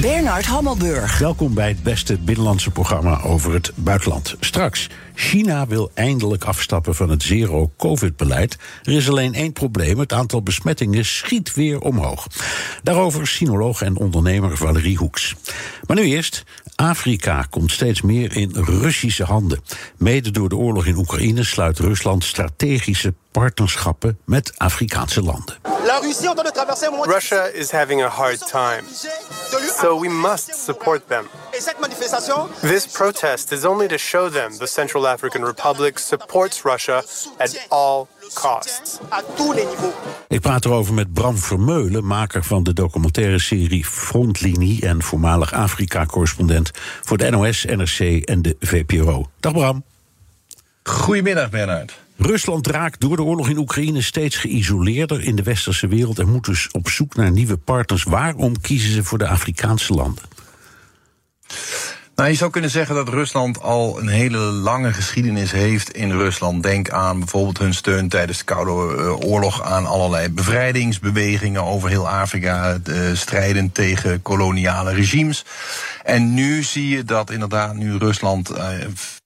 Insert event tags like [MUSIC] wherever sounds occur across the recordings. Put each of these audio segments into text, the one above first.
Bernard Hammelburg. Welkom bij het beste binnenlandse programma over het buitenland. Straks, China wil eindelijk afstappen van het zero-covid-beleid. Er is alleen één probleem: het aantal besmettingen schiet weer omhoog. Daarover sinoloog en ondernemer Valerie Hoeks. Maar nu eerst. Afrika komt steeds meer in Russische handen. Mede door de oorlog in Oekraïne sluit Rusland strategische partnerschappen met Afrikaanse landen. Russia is having a hard time, so we must support them. This protest is only to show them the Central African Republic supports Russia at all costs. Ik praat erover met Bram Vermeulen, maker van de documentaire serie Frontlinie en voormalig Afrika-correspondent voor de NOS, NRC en de VPRO. Dag Bram. Goedemiddag Bernard. Rusland raakt door de oorlog in Oekraïne steeds geïsoleerder in de westerse wereld en moet dus op zoek naar nieuwe partners. Waarom kiezen ze voor de Afrikaanse landen? Nou, je zou kunnen zeggen dat Rusland al een hele lange geschiedenis heeft in Rusland. Denk aan bijvoorbeeld hun steun tijdens de Koude eh, Oorlog aan allerlei bevrijdingsbewegingen over heel Afrika, strijden tegen koloniale regimes. En nu zie je dat inderdaad, nu Rusland uh,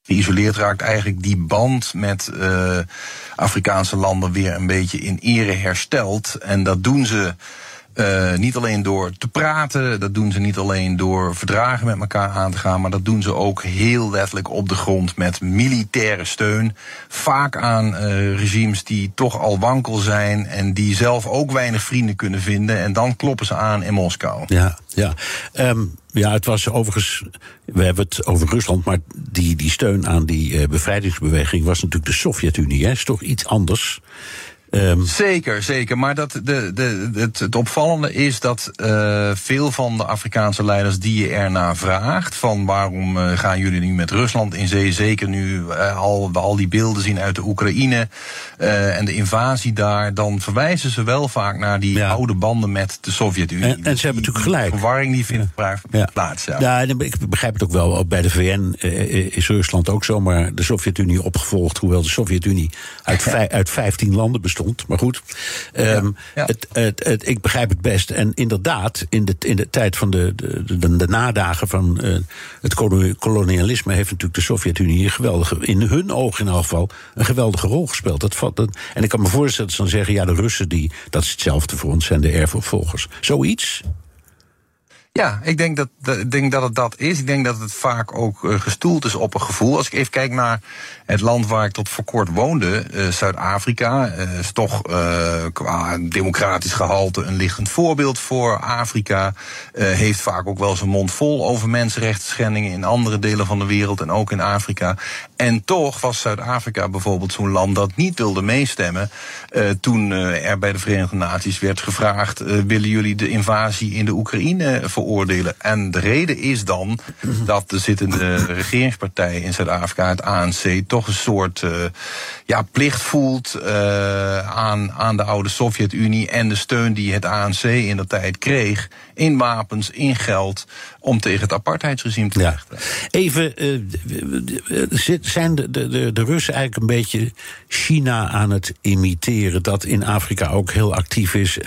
geïsoleerd raakt, eigenlijk die band met Afrikaanse landen weer een beetje in ere herstelt. En dat doen ze. Uh, niet alleen door te praten, dat doen ze niet alleen door verdragen met elkaar aan te gaan, maar dat doen ze ook heel letterlijk op de grond met militaire steun. Vaak aan uh, regimes die toch al wankel zijn en die zelf ook weinig vrienden kunnen vinden. En dan kloppen ze aan in Moskou. Ja, ja. Um, ja, het was overigens. We hebben het over Rusland, maar die, die steun aan die uh, bevrijdingsbeweging was natuurlijk de Sovjet-Unie. Is toch iets anders? Um... Zeker, zeker. Maar dat de, de, het, het opvallende is dat uh, veel van de Afrikaanse leiders die je ernaar vraagt, van waarom uh, gaan jullie nu met Rusland in zee, zeker nu uh, al, we al die beelden zien uit de Oekraïne en de invasie daar, dan verwijzen ze wel vaak naar die ja. oude banden met de Sovjet-Unie. En, en, ze hebben natuurlijk gelijk. Verwarring die vindt ja. plaats. Ja. ja, ik begrijp het ook wel. Bij de VN is Rusland ook zomaar de Sovjet-Unie opgevolgd, hoewel de Sovjet-Unie uit, [LAUGHS] uit 15 landen bestond. Maar goed, um, ja, ja. Het, het, het, ik begrijp het best. En inderdaad, in de, in de tijd van de, de, de, de nadagen van uh, het kolonialisme heeft natuurlijk de Sovjet-Unie geweldige, in hun ogen in elk geval, een geweldige rol gespeeld. Dat, dat, en ik kan me voorstellen dat ze dan zeggen: ja, de Russen, die, dat is hetzelfde voor ons, zijn de erfopvolgers. Zoiets. Ja, ik denk dat, ik denk dat het dat is. Ik denk dat het vaak ook uh, gestoeld is op een gevoel. Als ik even kijk naar het land waar ik tot voor kort woonde, uh, Zuid-Afrika, uh, is toch qua democratisch gehalte een lichtend voorbeeld voor Afrika. heeft vaak ook wel zijn mond vol over mensenrechten schendingen in andere delen van de wereld en ook in Afrika. En toch was Zuid-Afrika bijvoorbeeld zo'n land dat niet wilde meestemmen toen er bij de Verenigde Naties werd gevraagd: willen jullie de invasie in de Oekraïne veroordelen. En de reden is dan dat de zittende regeringspartij in Zuid-Afrika, het ANC, toch een soort uh, ja, plicht voelt uh, aan, aan de oude Sovjet-Unie en de steun die het ANC in de tijd kreeg in wapens, in geld, om tegen het apartheidsregime te vechten. Ja. Even, uh, zijn de, de, de Russen eigenlijk een beetje China aan het imiteren, dat in Afrika ook heel actief is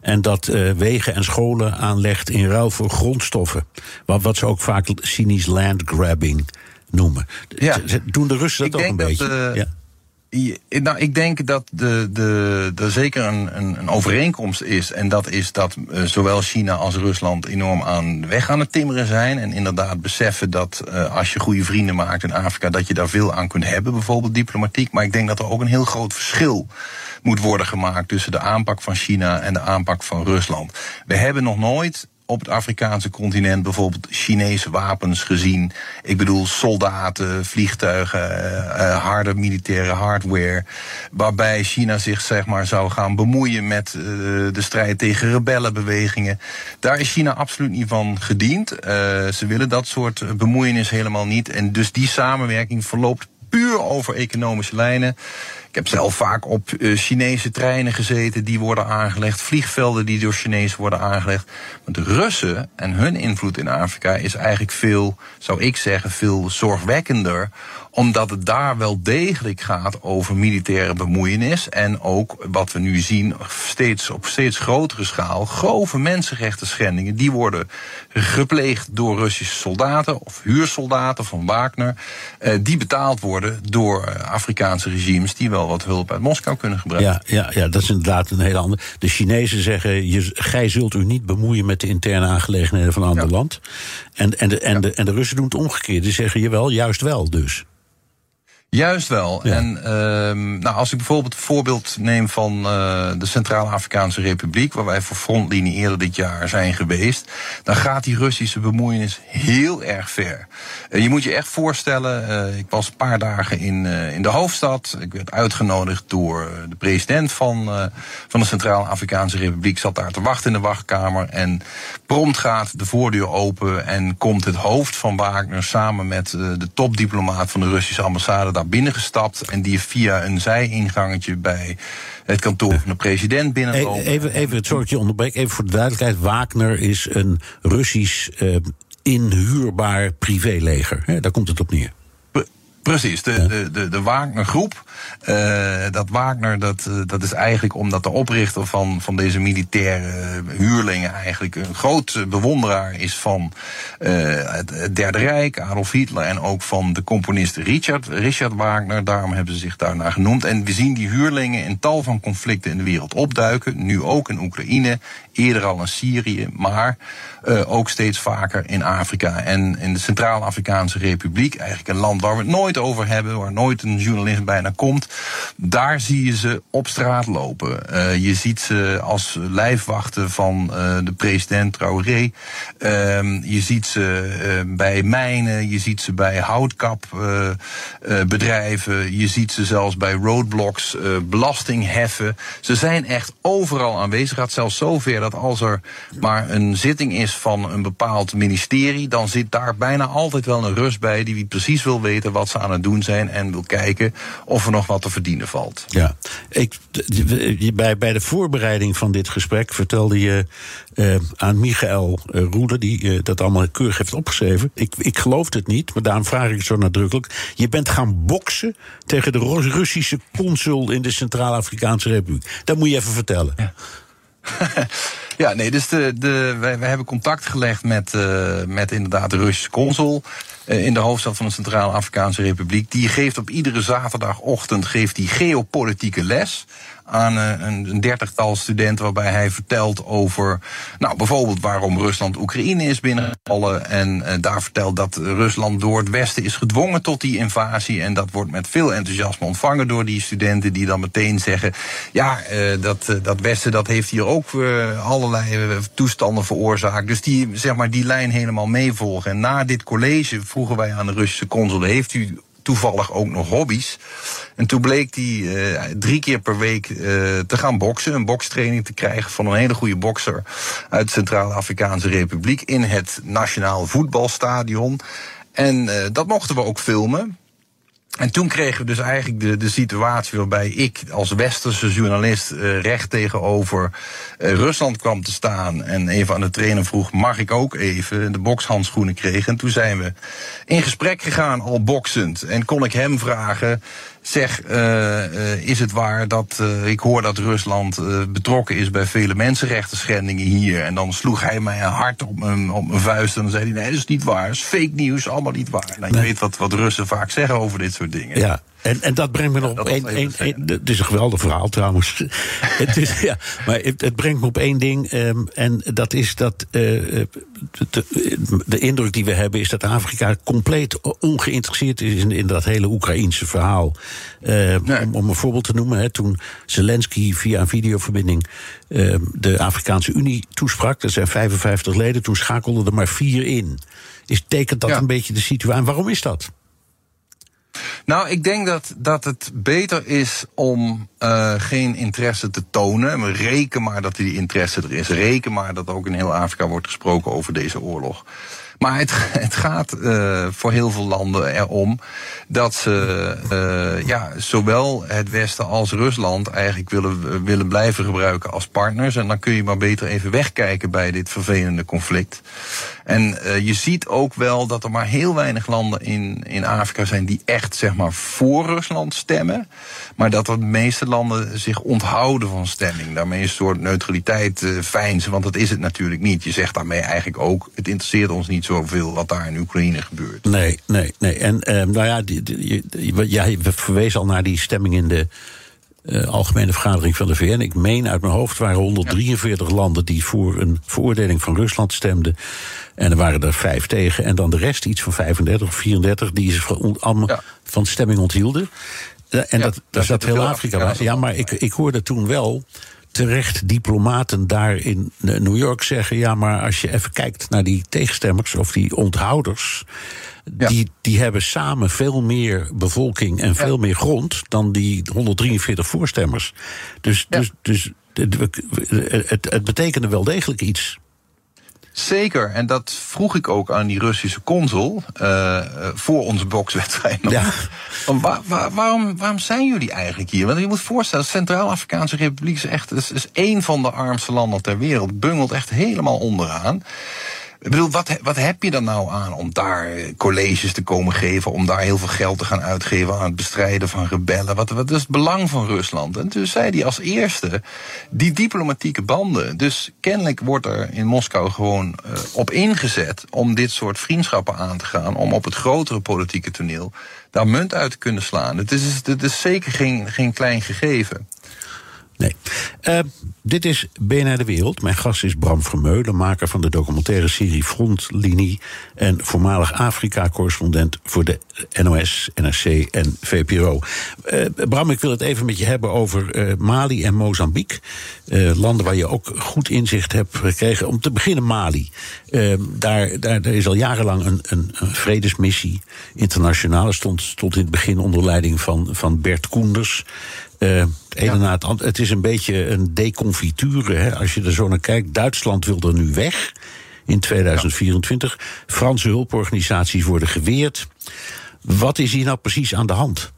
en dat uh, wegen en scholen aanlegt in ruil voor grondstoffen, wat, wat ze ook vaak cynisch landgrabbing noemen. Ja. Doen de Russen dat Ik ook een beetje? Dat, ja. Nou, ik denk dat de, de, er zeker een, een, een, overeenkomst is. En dat is dat uh, zowel China als Rusland enorm aan weg aan het timmeren zijn. En inderdaad beseffen dat uh, als je goede vrienden maakt in Afrika, dat je daar veel aan kunt hebben, bijvoorbeeld diplomatiek. Maar ik denk dat er ook een heel groot verschil moet worden gemaakt tussen de aanpak van China en de aanpak van Rusland. We hebben nog nooit op het Afrikaanse continent bijvoorbeeld Chinese wapens gezien. Ik bedoel soldaten, vliegtuigen, uh, harde militaire hardware. Waarbij China zich zeg maar zou gaan bemoeien met uh, de strijd tegen rebellenbewegingen. Daar is China absoluut niet van gediend. Ze willen dat soort bemoeienis helemaal niet. En dus die samenwerking verloopt puur over economische lijnen. Ik heb zelf vaak op uh, Chinese treinen gezeten die worden aangelegd, vliegvelden die door Chinezen worden aangelegd. Maar de Russen en hun invloed in Afrika is eigenlijk veel, zou ik zeggen, veel zorgwekkender omdat het daar wel degelijk gaat over militaire bemoeienis. En ook wat we nu zien, steeds op steeds grotere schaal, grove mensenrechten schendingen. Die worden gepleegd door Russische soldaten of huursoldaten van Wagner. Eh, die betaald worden door eh, Afrikaanse regimes die wel wat hulp uit Moskou kunnen gebruiken. Ja, ja, ja dat is inderdaad een heel ander. De Chinezen zeggen: je, gij zult u niet bemoeien met de interne aangelegenheden van een ander land. En, en, de, en, de, en de Russen doen het omgekeerd. Die zeggen je wel, juist wel dus. Juist wel. Ja. En uh, nou, als ik bijvoorbeeld het voorbeeld neem van uh, de Centraal-Afrikaanse Republiek, waar wij voor frontlinie eerder dit jaar zijn geweest, dan gaat die Russische bemoeienis heel erg ver. Uh, je moet je echt voorstellen, uh, ik was een paar dagen in, in de hoofdstad. Ik werd uitgenodigd door de president van, van de Centraal-Afrikaanse Republiek, zat daar te wachten in de wachtkamer. En prompt gaat de voordeur open en komt het hoofd van Wagner samen met de topdiplomaat van de Russische ambassade binnengestapt en die via een zijingangetje bij het kantoor van de president binnenkomen. Even, even het soortje onderbreek, even voor de duidelijkheid. Wagner is een Russisch uh, inhuurbaar privéleger. Daar komt het op neer. Precies, de, de, de, de Wagner groep. Uh, dat Wagner, dat, uh, dat is eigenlijk omdat de oprichter van, van deze militaire huurlingen eigenlijk een groot bewonderaar is van uh, het, Derde Rijk, Adolf Hitler en ook van de componist Richard, Richard Wagner. Daarom hebben ze zich daarnaar genoemd. En we zien die huurlingen in tal van conflicten in de wereld opduiken. Nu ook in Oekraïne, eerder al in Syrië, maar ook steeds vaker in Afrika. En in de Centraal-Afrikaanse Republiek, eigenlijk een land waar we het nooit over hebben, waar nooit een journalist bijna komt. Daar zie je ze op straat lopen. Uh, je ziet ze als lijfwachten van uh, de president Traoré. Uh, je ziet ze uh, bij mijnen, je ziet ze bij houtkapbedrijven. je ziet ze zelfs bij roadblocks belasting heffen. Ze zijn echt overal aanwezig. Het gaat zelfs zover dat als er maar een zitting is van een bepaald ministerie, dan zit daar bijna altijd wel een rust bij die precies wil weten wat ze aan het doen zijn en wil kijken of er nog wat te verdienen valt. Ja, ik, bij, bij de voorbereiding van dit gesprek vertelde je uh, aan Michael uh, Roede, die uh, dat allemaal keurig heeft opgeschreven. Ik, ik geloofde het niet, maar daarom vraag ik het zo nadrukkelijk. Je bent gaan boksen tegen de Russische consul in de Centraal-Afrikaanse Republiek. Dat moet je even vertellen. Ja. [LAUGHS] ja, nee, dus de, de, wij, wij hebben contact gelegd met, uh, met inderdaad de Russische consul uh, in de hoofdstad van de Centraal-Afrikaanse Republiek. Die geeft op iedere zaterdagochtend geeft die geopolitieke les aan een dertigtal studenten waarbij hij vertelt over, nou bijvoorbeeld waarom Rusland Oekraïne is binnengevallen. En uh, daar vertelt dat Rusland door het Westen is gedwongen tot die invasie. En dat wordt met veel enthousiasme ontvangen door die studenten die dan meteen zeggen, ja uh, dat, dat Westen dat heeft hier ook allerlei toestanden veroorzaakt, dus die zeg maar die lijn helemaal meevolgen. En na dit college vroegen wij aan de Russische consul, heeft u toevallig ook nog hobby's. En toen bleek hij uh, drie keer per week uh, te gaan boksen. Een bokstraining te krijgen van een hele goede bokser uit de Centraal-Afrikaanse Republiek in het Nationaal Voetbalstadion. En uh, dat mochten we ook filmen. En toen kregen we dus eigenlijk de, de situatie waarbij ik als westerse journalist uh, recht tegenover uh, Rusland kwam te staan. En even aan de trainer vroeg: mag ik ook even de bokshandschoenen kreeg? En toen zijn we in gesprek gegaan, al boksend. En kon ik hem vragen: zeg, uh, uh, is het waar dat uh, ik hoor dat Rusland betrokken is bij vele mensenrechten schendingen hier? En dan sloeg hij mij een hart op mijn, op mijn vuist en dan zei hij: nee, dat is niet waar, dat is fake nieuws, allemaal niet waar. Nou, je nee. weet wat, wat Russen vaak zeggen over dit soort dingen. Ja. En, en dat brengt me nog op één. Het is een geweldig verhaal trouwens. [LAUGHS] het is, ja, maar het, het, brengt me op één ding. Um, en dat is dat. Uh, de, de, indruk die we hebben is dat Afrika compleet ongeïnteresseerd is in, in dat hele Oekraïense verhaal. Uh, om, om, een voorbeeld te noemen, hè, toen Zelensky via een videoverbinding uh, de Afrikaanse Unie toesprak, er zijn 55 leden, toen schakelden er maar vier in. Is, tekent dat een beetje de situatie? En waarom is dat? Nou, ik denk dat, dat het beter is om uh, geen interesse te tonen. Reken maar dat die interesse er is. Reken maar dat ook in heel Afrika wordt gesproken over deze oorlog. Maar het, [LAUGHS] het gaat uh, voor heel veel landen erom dat ze uh, ja, zowel het Westen als Rusland eigenlijk willen, willen blijven gebruiken als partners. En dan kun je maar beter even wegkijken bij dit vervelende conflict. En uh, je ziet ook wel dat er maar heel weinig landen in, in Afrika zijn die echt zeg maar voor Rusland stemmen. Maar dat de meeste landen zich onthouden van stemming. Daarmee een soort neutraliteit uh, fijnsen, want dat is het natuurlijk niet. Je zegt daarmee eigenlijk ook, het interesseert ons niet zoveel wat daar in Oekraïne gebeurt. Nee, nee, nee. En uh, nou ja, die, die, jij verwees al naar die stemming in de uh, algemene vergadering van de VN. Ik meen uit mijn hoofd waren 143 landen die voor een veroordeling van Rusland stemden. En er waren er vijf tegen. En dan de rest, iets van 35 of 34, die zich van, van stemming onthielden. Uh, en ja, dat, daar zat heel Afrika bij. Ja, maar ik, ik hoorde toen wel terecht diplomaten daar in New York zeggen: ja, maar als je even kijkt naar die tegenstemmers of die onthouders. Die, die hebben samen veel meer bevolking en veel meer grond dan die 143 voorstemmers. Dus, dus, dus het, het betekende wel degelijk iets. Zeker, en dat vroeg ik ook aan die Russische consul uh, voor onze bokswedstrijd. Ja. [LAUGHS] Waar, waar, waarom, waarom zijn jullie eigenlijk hier? Want je moet voorstellen, de Centraal-Afrikaanse Republiek is echt is, is één van de armste landen ter wereld. Bungelt echt helemaal onderaan. Ik bedoel, wat, wat heb je dan nou aan om daar colleges te komen geven, om daar heel veel geld te gaan uitgeven aan het bestrijden van rebellen? Wat, wat is het belang van Rusland? En toen zei hij als eerste die diplomatieke banden. Dus kennelijk wordt er in Moskou gewoon uh, op ingezet om dit soort vriendschappen aan te gaan, om op het grotere politieke toneel daar munt uit te kunnen slaan. Het is, het is zeker geen, geen klein gegeven. Nee. Uh, dit is BNR De Wereld. Mijn gast is Bram Vermeulen, maker van de documentaire serie Frontlinie... en voormalig Afrika-correspondent voor de NOS, NRC en VPRO. Eh, Bram, ik wil het even met je hebben over uh, Mali en Mozambique. landen waar je ook goed inzicht hebt gekregen. Om te beginnen Mali. Daar, daar, is al jarenlang een, een, vredesmissie internationaal. Stond, stond in het begin onder leiding van, van Bert Koenders... Uh, het, het, het is een beetje een deconfiture. Hè, als je er zo naar kijkt. Duitsland wil er nu weg in 2024. Franse hulporganisaties worden geweerd. Wat is hier nou precies aan de hand?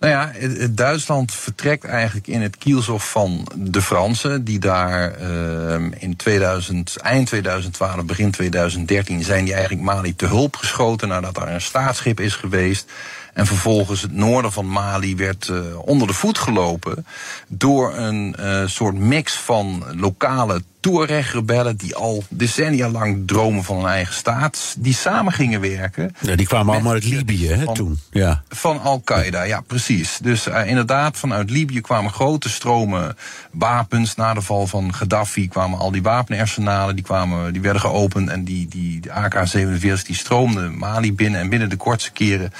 Nou ja, Duitsland vertrekt eigenlijk in het kielzof van de Fransen, die daar uh, in 2000, eind 2012, begin 2013 zijn die eigenlijk Mali te hulp geschoten nadat daar een staatsschip is geweest. En vervolgens het noorden van Mali werd uh, onder de voet gelopen door een uh, soort mix van lokale Tuareg-rebellen die al decennia lang dromen van een eigen staat, die samen gingen werken. Ja, die kwamen allemaal uit Libië hè, toen. Ja. Van Al-Qaeda, ja precies. Dus uh, inderdaad, vanuit Libië kwamen grote stromen wapens. Na de val van Gaddafi kwamen al die wapenarsenalen, die, kwamen, die werden geopend en die, die, die AK-47 die stroomden Mali binnen en binnen de kortste keren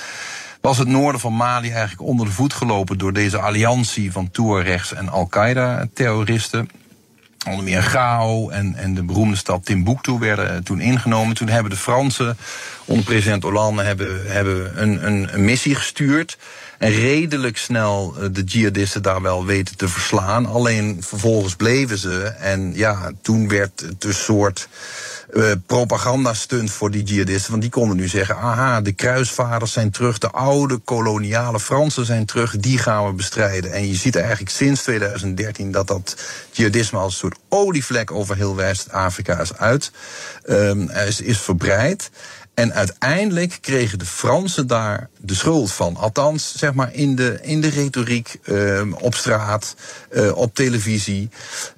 was het noorden van Mali eigenlijk onder de voet gelopen door deze alliantie van Tuaregs en Al-Qaeda-terroristen. Onder meer Gao en, en de beroemde stad Timbuktu werden toen ingenomen. Toen hebben de Fransen onder president Hollande hebben, hebben een, een missie gestuurd. En redelijk snel eh, de jihadisten daar wel weten te verslaan. Alleen vervolgens bleven ze. En ja, toen werd het een soort uh, propagandastunt voor die jihadisten. Want die konden nu zeggen: aha, de kruisvaders zijn terug, de oude koloniale Fransen zijn terug, die gaan we bestrijden. En je ziet eigenlijk sinds 2013 dat dat jihadisme als een soort olievlek over heel West-Afrika is uit, um, is, is verbreid. En uiteindelijk kregen de Fransen daar de schuld van. Althans, zeg maar in de, in de retoriek, uh, op straat, uh, op televisie.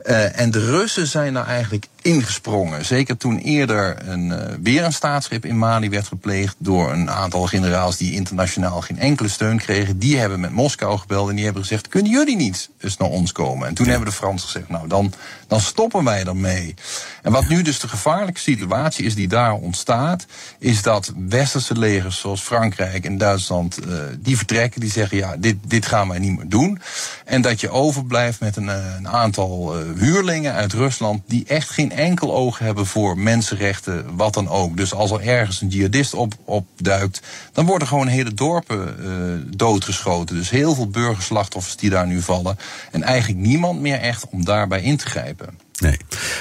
Uh, en de Russen zijn daar eigenlijk ingesprongen. Zeker toen eerder een, uh, weer een staatsgreep in Mali werd gepleegd door een aantal generaals die internationaal geen enkele steun kregen. Die hebben met Moskou gebeld en die hebben gezegd: kunnen jullie niet eens naar ons komen? En toen hebben de Fransen gezegd: nou dan, dan stoppen wij ermee. En wat nu dus de gevaarlijke situatie is die daar ontstaat, is dat westerse legers zoals Frankrijk en Duitsland, uh, die vertrekken, die zeggen: ja, dit, dit gaan wij niet meer doen. En dat je overblijft met een, een aantal uh, huurlingen uit Rusland die echt geen enkel oog hebben voor mensenrechten, wat dan ook. Dus als er ergens een jihadist op, opduikt, dan worden gewoon hele dorpen doodgeschoten. Dus heel veel burgerslachtoffers die daar nu vallen. En eigenlijk niemand meer echt om daarbij in te grijpen. Nee.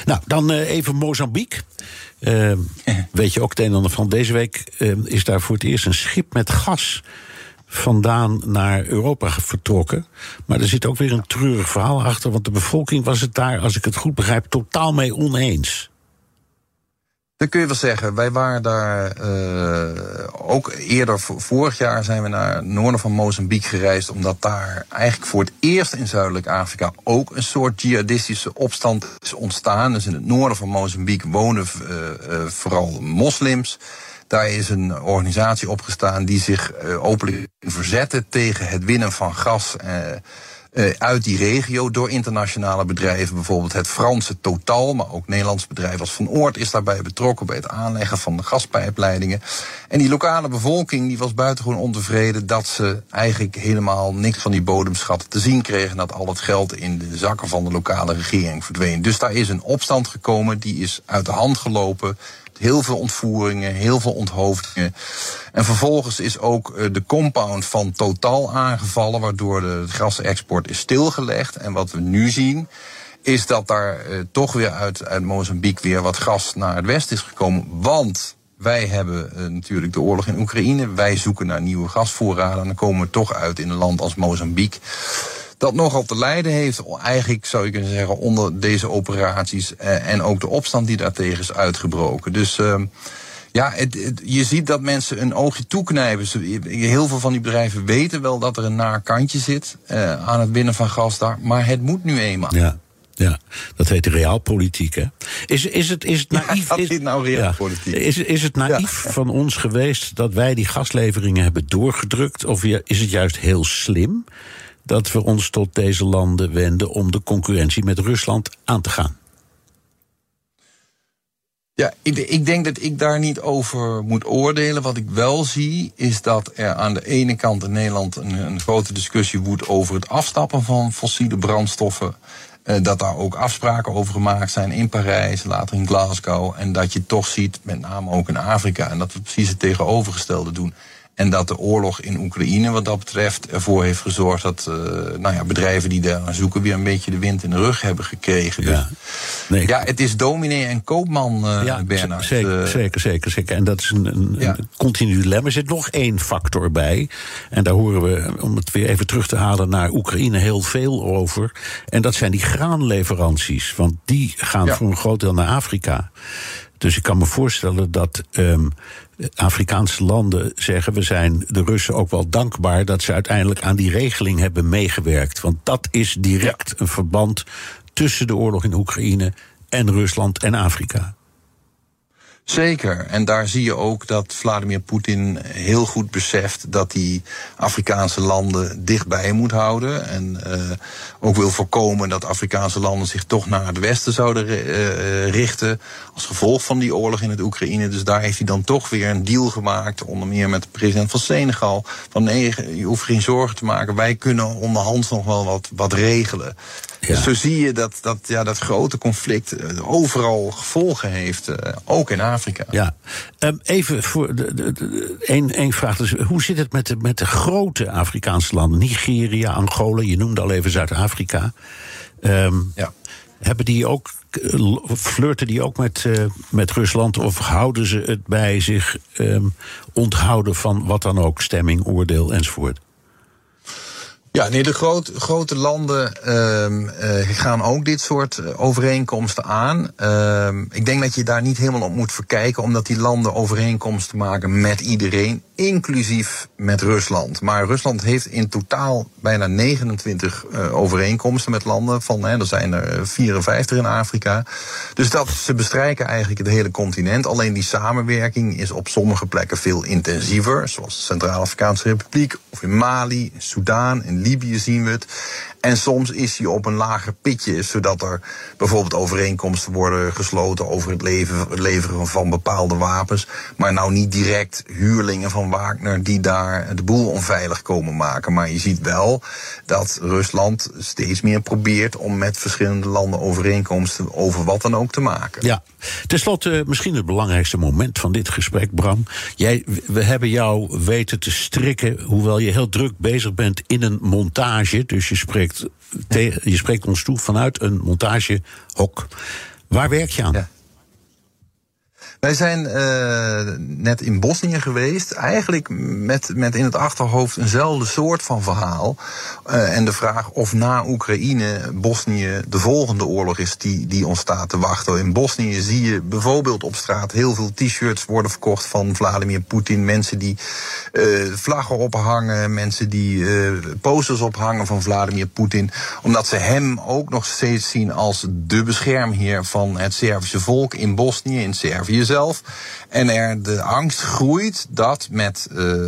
Nou, dan uh, even Mozambique. Uh, [LAUGHS] weet je ook het een en ander van. Deze week is daar voor het eerst een schip met gas vandaan naar Europa vertrokken. Maar er zit ook weer een treurig verhaal achter, want de bevolking was het daar, als ik het goed begrijp, totaal mee oneens. Dat kun je wel zeggen. Wij waren daar uh, ook eerder, vorig jaar zijn we naar het noorden van Mozambique gereisd, omdat daar eigenlijk voor het eerst in Zuidelijk Afrika ook een soort jihadistische opstand is ontstaan. Dus in het noorden van Mozambique wonen uh, vooral moslims. Daar is een organisatie opgestaan die zich openlijk verzette tegen het winnen van gas. Uh, uit die regio door internationale bedrijven. Bijvoorbeeld het Franse Total, maar ook Nederlands bedrijf als Van Oort is daarbij betrokken bij het aanleggen van de gaspijpleidingen. En die lokale bevolking die was buitengewoon ontevreden dat ze eigenlijk helemaal niks van die bodemschatten te zien kregen. Dat al het geld in de zakken van de lokale regering verdween. Dus daar is een opstand gekomen, die is uit de hand gelopen heel veel ontvoeringen, heel veel onthoofdingen. En vervolgens is ook de compound van Total aangevallen, waardoor de gasexport is stilgelegd. En wat we nu zien, is dat daar uh, toch weer uit, uit Mozambique weer wat gas naar het westen is gekomen. Want wij hebben uh, natuurlijk de oorlog in Oekraïne. Wij zoeken naar nieuwe gasvoorraden. En dan komen we toch uit in een land als Mozambique dat nogal te lijden heeft, eigenlijk zou je kunnen zeggen, onder deze operaties. Uh, en ook de opstand die daartegen is uitgebroken. Dus uh, ja, het, het, je ziet dat mensen een oogje toeknijpen. Heel veel van die bedrijven weten wel dat er een naar kantje zit uh, aan het winnen van gas daar. Maar het moet nu eenmaal. Ja. Ja, dat heet realpolitiek, hè? Is, is, het, is het naïef? Ja, dat is nou realpolitiek. Ja. Is, is het naïef ja. van ons geweest dat wij die gasleveringen hebben doorgedrukt? Of is het juist heel slim dat we ons tot deze landen wenden om de concurrentie met Rusland aan te gaan? Ja, ik, ik, denk dat ik daar niet over moet oordelen. Wat ik wel zie, is dat er aan de ene kant in Nederland een, een grote discussie woedt over het afstappen van fossiele brandstoffen. Uh, dat daar ook afspraken over gemaakt zijn in Parijs, later in Glasgow. En dat je toch ziet, met name ook in Afrika, en dat we precies het tegenovergestelde doen. En dat de oorlog in Oekraïne wat dat betreft ervoor heeft gezorgd dat uh, nou ja, bedrijven die daar zoeken weer een beetje de wind in de rug hebben gekregen. Ja, dus, nee. ja het is dominee en koopman, uh, ja, Bernard. Zeker, zeker, zeker, zeker. En dat is een, een, ja. een continu dilemma. Er zit nog één factor bij. En daar horen we, om het weer even terug te halen naar Oekraïne, heel veel over. En dat zijn die graanleveranties. Want die gaan ja. voor een groot deel naar Afrika. Dus ik kan me voorstellen dat um, Afrikaanse landen zeggen: we zijn de Russen ook wel dankbaar dat ze uiteindelijk aan die regeling hebben meegewerkt. Want dat is direct een verband tussen de oorlog in Oekraïne en Rusland en Afrika. Zeker. En daar zie je ook dat Vladimir Poetin heel goed beseft dat hij Afrikaanse landen dichtbij moet houden. En uh, ook wil voorkomen dat Afrikaanse landen zich toch naar het westen zouden uh, richten. Als gevolg van die oorlog in het Oekraïne. Dus daar heeft hij dan toch weer een deal gemaakt. Onder meer met de president van Senegal. Van nee, je hoeft geen zorgen te maken. Wij kunnen onderhands nog wel wat, wat regelen. Ja. Dus zo zie je dat dat, ja, dat grote conflict overal gevolgen heeft. Ook in Afrika. Ja, um, even voor de, vraag. Dus, hoe zit het met de, met de grote Afrikaanse landen? Nigeria, Angola, je noemde al even Zuid-Afrika. Um, ja. Hebben die ook, flirten die ook met, uh, met Rusland? Of houden ze het bij zich um, onthouden van wat dan ook, stemming, oordeel enzovoort? Ja, nee, de groot, grote landen uh, gaan ook dit soort eh, overeenkomsten aan. Uh, ik denk dat je daar niet helemaal op moet verkijken, omdat die landen overeenkomsten maken met iedereen, inclusief met Rusland. Maar Rusland heeft in totaal bijna 29 uh, overeenkomsten met landen. Van, hè, er zijn er 54 in Afrika. Dus dat, ze bestrijken eigenlijk het hele continent. Alleen die samenwerking is op sommige plekken veel intensiever. Zoals de Centraal-Afrikaanse Republiek, of in Mali, in Soudaan, Libië zien we het. En soms is hij op een lager pitje, zodat er bijvoorbeeld overeenkomsten worden gesloten over het leveren van bepaalde wapens. Maar nou niet direct huurlingen van Wagner die daar de boel onveilig komen maken. Maar je ziet wel dat Rusland steeds meer probeert om met verschillende landen overeenkomsten over wat dan ook te maken. Ja, ten slotte misschien het belangrijkste moment van dit gesprek, Bram. Jij, we hebben jou weten te strikken, hoewel je heel druk bezig bent in een montage. Dus je spreekt je spreekt ons toe vanuit een montagehok. Waar werk je aan? Ja. Wij zijn uh, net in Bosnië geweest. Eigenlijk met, met in het achterhoofd eenzelfde soort van verhaal. Uh, en de vraag of na Oekraïne Bosnië de volgende oorlog is die, die ons staat te wachten. In Bosnië zie je bijvoorbeeld op straat heel veel t-shirts worden verkocht van Vladimir Poetin. Mensen die uh, vlaggen ophangen, mensen die posters ophangen van Vladimir Poetin. Omdat ze hem ook nog steeds zien als de beschermheer van het Servische volk in Bosnië, in Servië zelf. En er de angst groeit dat met uh,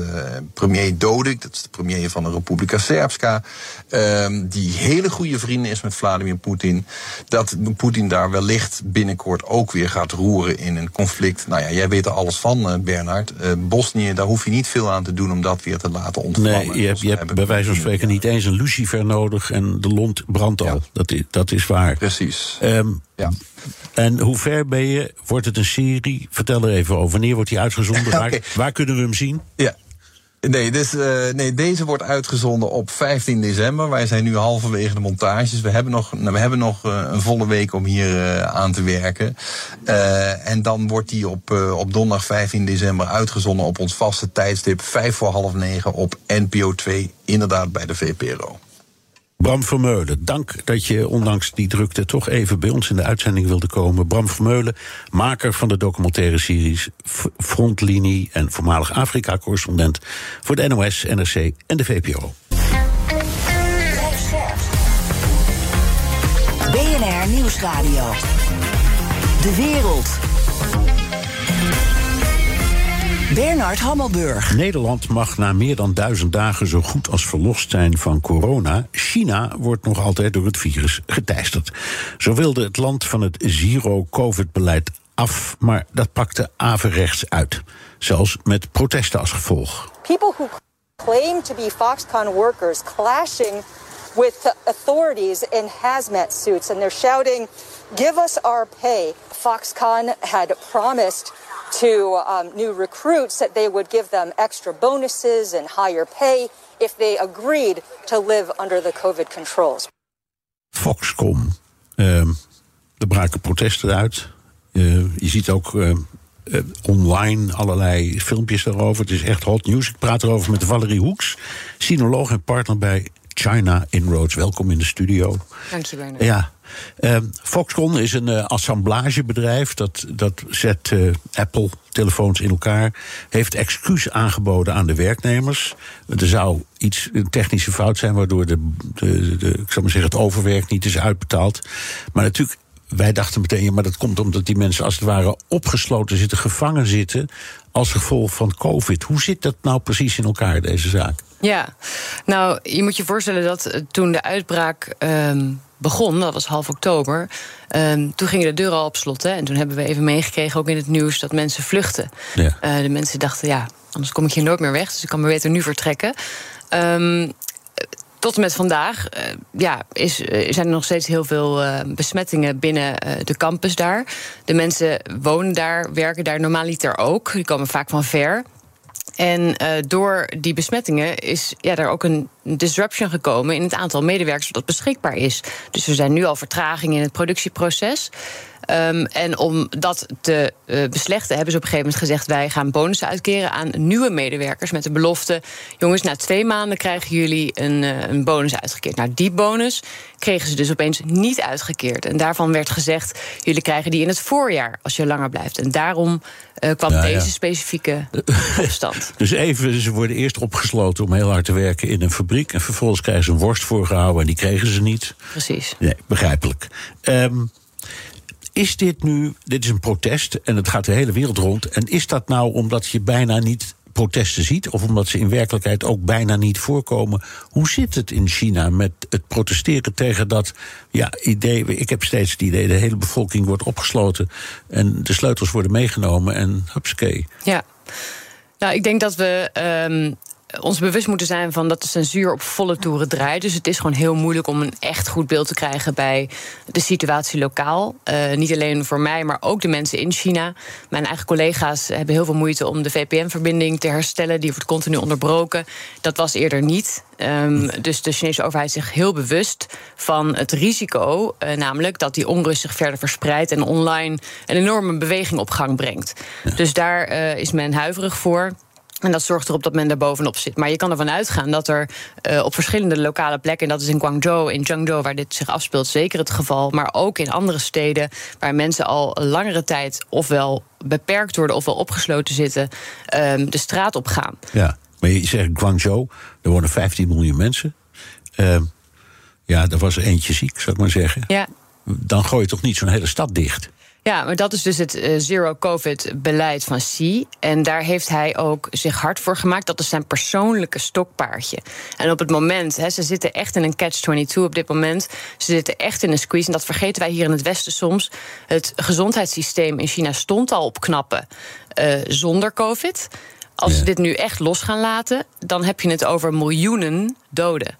premier Dodik, dat is de premier van de Republika Srpska, uh, die hele goede vrienden is met Vladimir Poetin, dat Poetin daar wellicht binnenkort ook weer gaat roeren in een conflict. Nou ja, jij weet er alles van, uh, Bernard. Uh, Bosnië, daar hoef je niet veel aan te doen om dat weer te laten ontvlammen. Nee, je hebt, je hebt bij wijze van spreken niet eens een lucifer nodig en de lont brandt al. Ja. Dat, is, dat is waar. Precies. Um, ja. En hoe ver ben je? Wordt het een serie? Vertel er even over. Wanneer wordt die uitgezonden? okay. [LAUGHS] waar, waar, kunnen we hem zien? Ja. Nee, dus, uh, nee, deze wordt uitgezonden op 15 december. Wij zijn nu halverwege de montages. We hebben nog, we hebben nog uh, een volle week om hier uh, aan te werken. en dan wordt die op, op donderdag 15 december uitgezonden op ons vaste tijdstip, 5 voor half 9 op NPO 2, inderdaad bij de VPRO. Bram Vermeulen, dank dat je ondanks die drukte toch even bij ons in de uitzending wilde komen. Bram Vermeulen, maker van de documentaire series Frontlinie en voormalig Afrika-correspondent voor de NOS, NRC en de VPRO. BNR Nieuwsradio. De wereld. Bernard Hammelburg. Nederland mag na meer dan duizend dagen zo goed als verlost zijn van corona. China wordt nog altijd door het virus geteisterd. Zo wilde het land van het zero-covid-beleid af, maar dat pakte averechts uit. Zelfs met protesten als gevolg. People who claim to be Foxconn workers clashing with authorities in hazmat suits and they're shouting, "Give us our pay." Foxconn had promised to um, new recruits that they would give them extra bonuses and higher pay if they agreed to live under the COVID controls. Foxconn. Uh, er braken protesten uit. Uh, je ziet ook uh, online allerlei filmpjes daarover. Het is echt hot news. Ik praat erover met Valerie Hoeks, sinoloog en partner bij China Inroads. Welkom in de studio. Dank je, Bernard. Ja, uh, Foxconn is een uh, assemblagebedrijf. Dat, dat zet uh, Apple-telefoons in elkaar. Heeft excuus aangeboden aan de werknemers. Er zou iets, een technische fout zijn... waardoor de, de, de, ik zou maar zeggen, het overwerk niet is uitbetaald. Maar natuurlijk wij dachten meteen, ja, maar dat komt omdat die mensen als het ware opgesloten zitten, gevangen zitten, als gevolg van COVID. Hoe zit dat nou precies in elkaar, deze zaak? Ja, nou, je moet je voorstellen dat toen de uitbraak um, begon, dat was half oktober, um, toen gingen de deuren al op slot. Hè, en toen hebben we even meegekregen, ook in het nieuws, dat mensen vluchten. Ja. Uh, de mensen dachten, ja, anders kom ik hier nooit meer weg, dus ik kan maar beter nu vertrekken. Um, tot en met vandaag uh, ja, is, zijn er nog steeds heel veel uh, besmettingen binnen de campus daar. De mensen wonen daar, werken daar normaliter ook. Die komen vaak van ver. En door die besmettingen is ja, er ook een disruption gekomen in het aantal medewerkers dat beschikbaar is. Dus er zijn nu al vertragingen in het productieproces. Ehm, en om dat te uh, beslechten hebben ze op een gegeven moment gezegd... wij gaan bonussen uitkeren aan nieuwe medewerkers... met de belofte, jongens, na twee maanden krijgen jullie een, uh, een bonus uitgekeerd. Nou, die bonus kregen ze dus opeens niet uitgekeerd. En daarvan werd gezegd, jullie krijgen die in het voorjaar... als je langer blijft. En daarom uh, kwam ja, deze ja. specifieke [LAUGHS] opstand. Dus even, ze worden eerst opgesloten om heel hard te werken in een fabriek... en vervolgens krijgen ze een worst voorgehouden en die kregen ze niet. Precies. Nee, begrijpelijk. Um, is dit nu, dit is een protest en het gaat de hele wereld rond. En is dat nou omdat je bijna niet protesten ziet, of omdat ze in werkelijkheid ook bijna niet voorkomen. Hoe zit het in China met het protesteren tegen dat ja, idee? Ik heb steeds het idee, de hele bevolking wordt opgesloten en de sleutels worden meegenomen en hupsakee. Ja. Nou, ik denk dat we um, ons bewust moeten zijn van dat de censuur op volle toeren draait. Dus het is gewoon heel moeilijk om een echt goed beeld te krijgen bij de situatie lokaal. Uh, niet alleen voor mij, maar ook de mensen in China. Mijn eigen collega's hebben heel veel moeite om de VPN-verbinding te herstellen. Die wordt continu onderbroken. Dat was eerder niet. Um, dus de Chinese overheid is zich heel bewust van het risico, uh, namelijk dat die onrust zich verder verspreidt en online een enorme beweging op gang brengt. Dus daar uh, is men huiverig voor. En dat zorgt erop dat men er bovenop zit. Maar je kan ervan uitgaan dat er uh, op verschillende lokale plekken, en dat is in Guangzhou, in Zhengzhou, waar dit zich afspeelt, zeker het geval. Maar ook in andere steden waar mensen al langere tijd ofwel beperkt worden ofwel opgesloten zitten, um, de straat op gaan. Ja, maar je zegt Guangzhou, er wonen 15 miljoen mensen. Uh, ja, er was eentje ziek, zou ik maar zeggen. Ja. Dan gooi je toch niet zo'n hele stad dicht? Ja, maar dat is dus het uh, zero-covid-beleid van Xi. En daar heeft hij ook zich hard voor gemaakt. Dat is zijn persoonlijke stokpaardje. En op het moment, ze zitten echt in een catch-22 op dit moment. Ze zitten echt in een squeeze. En dat vergeten wij hier in het Westen soms. Het gezondheidssysteem in China stond al op knappen uh, zonder covid. Als ja. ze dit nu echt los gaan laten, dan heb je het over miljoenen doden.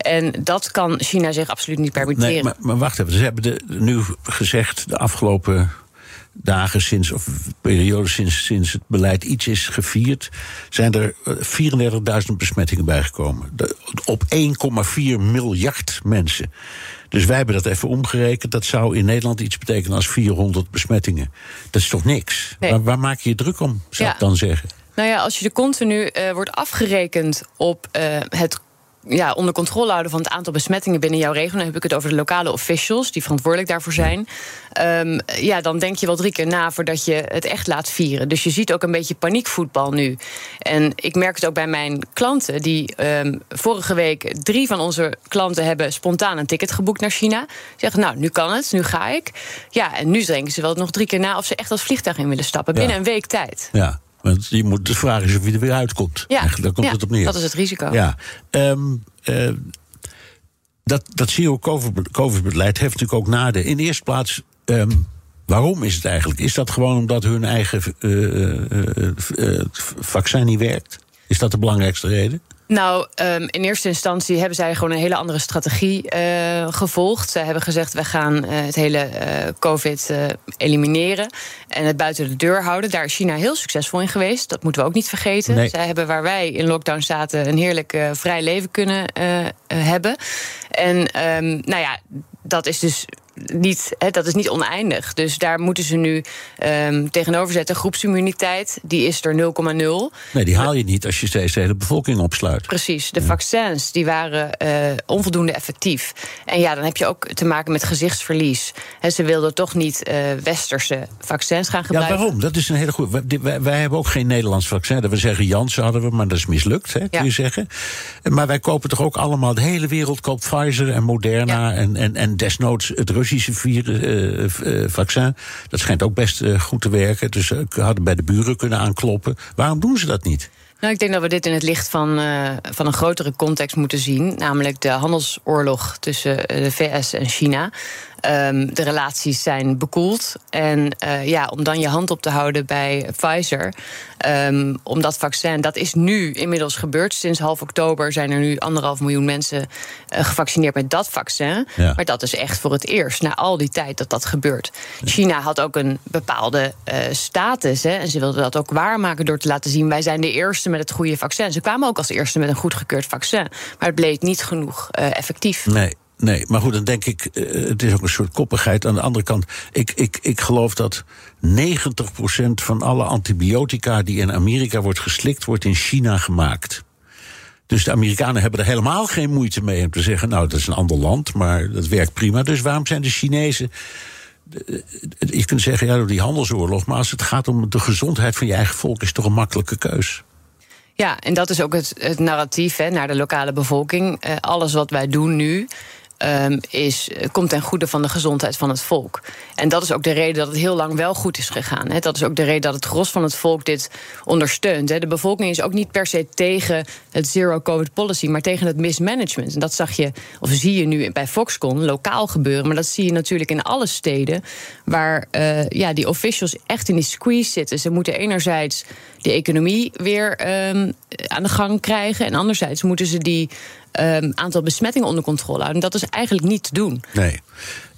En dat kan China zich absoluut niet permitteren. Nee, maar, maar wacht even, ze hebben de, nu gezegd de afgelopen dagen sinds, of periode sinds, sinds het beleid iets is gevierd, zijn er 34.000 besmettingen bijgekomen. De, op 1,4 miljard mensen. Dus wij hebben dat even omgerekend. Dat zou in Nederland iets betekenen als 400 besmettingen. Dat is toch niks? Nee. Waar, waar, maak je je druk om, zou ja. ik dan zeggen? Nou ja, als je er continu uh, wordt afgerekend op uh, het ja, onder controle houden van het aantal besmettingen binnen jouw regio. Dan heb ik het over de lokale officials die verantwoordelijk daarvoor zijn. Um, ja, dan denk je wel drie keer na voordat je het echt laat vieren. Dus je ziet ook een beetje paniekvoetbal nu. En ik merk het ook bij mijn klanten. Die um, vorige week, drie van onze klanten hebben spontaan een ticket geboekt naar China. Zeggen, nou, nu kan het, nu ga ik. Ja, en nu denken ze wel nog drie keer na of ze echt als vliegtuig in willen stappen. Binnen een week tijd. Ja. Want je moet de vraag is of je er weer uitkomt. Ja, daar komt ja, het op neer. Dat is het risico. Ja. Um, uh, dat, dat zero-covid-beleid heeft natuurlijk ook nadelen. In de eerste plaats, um, waarom is het eigenlijk? Is dat gewoon omdat hun eigen uh, uh, vaccin niet werkt? Is dat de belangrijkste reden? Nou, um, in eerste instantie hebben zij gewoon een hele andere strategie uh, gevolgd. Zij hebben gezegd: we gaan uh, het hele uh, COVID elimineren en het buiten de deur houden. Daar is China heel succesvol in geweest. Dat moeten we ook niet vergeten. Nee. Zij hebben waar wij in lockdown zaten een heerlijk vrij leven kunnen hebben. En um, nou ja, dat is dus niet, dat is niet oneindig. Dus daar moeten ze nu um, tegenover zetten. Groepsimmuniteit, die is er 0,0. Nee, die haal je niet als je steeds de hele bevolking opsluit. Precies. De ja. vaccins die waren uh, onvoldoende effectief. En ja, dan heb je ook te maken met gezichtsverlies. He, ze wilden toch niet uh, westerse vaccins gaan gebruiken. Ja, waarom? Dat is een hele goede. Wij, wij, hebben ook geen Nederlands vaccin. Dat we zeggen Janssen hadden we, maar dat is mislukt, hè, kun ja. je zeggen. Maar wij kopen toch ook allemaal, de hele wereld koopt Pfizer en Moderna en, en, en desnoods het Russische virus, uh, vaccin. Dat schijnt ook best uh, goed te werken. Dus hadden bij de buren kunnen aankloppen. Waarom doen ze dat niet? Nou, ik denk dat we dit in het licht van, van een grotere context moeten zien. Namelijk de handelsoorlog tussen de VS en China. Um, de relaties zijn bekoeld. En uh, ja, om dan je hand op te houden bij Pfizer. Um, om dat vaccin, dat is nu inmiddels gebeurd. Sinds half oktober zijn er nu anderhalf miljoen mensen uh, gevaccineerd met dat vaccin. Ja. Maar dat is echt voor het eerst, na al die tijd dat dat gebeurt. China had ook een bepaalde uh, status. Hè, en ze wilden dat ook waarmaken door te laten zien: wij zijn de eerste met het goede vaccin. Ze kwamen ook als eerste met een goedgekeurd vaccin. Maar het bleek niet genoeg effectief. Nee. Nee, maar goed, dan denk ik, uh, het is ook een soort koppigheid. Aan de andere kant, ik, ik, ik geloof dat 90% van alle antibiotica die in Amerika wordt geslikt, wordt in China gemaakt. Dus de Amerikanen hebben er helemaal geen moeite mee om te zeggen: Nou, dat is een ander land, maar dat werkt prima. Dus waarom zijn de Chinezen. Je kunt zeggen, ja, door die handelsoorlog. Maar als het gaat om de gezondheid van je eigen volk, is het toch een makkelijke keus. Ja, en dat is ook het, het narratief hè, naar de lokale bevolking. Uh, alles wat wij doen nu, um, is, eh, komt ten goede van de gezondheid van het volk. En dat is ook de reden dat het heel lang wel goed is gegaan. Hè. Dat is ook de reden dat het gros van het volk dit ondersteunt. Hè. De bevolking is ook niet per se tegen het zero-covid policy, maar tegen het mismanagement. En dat zag je, of zie je nu bij Foxconn lokaal gebeuren. Maar dat zie je natuurlijk in alle steden waar uh, ja, die officials echt in die squeeze zitten. Ze moeten enerzijds de economie weer um, aan de gang krijgen. En anderzijds moeten ze die um, aantal besmettingen onder controle houden. En dat is eigenlijk niet te doen. Nee.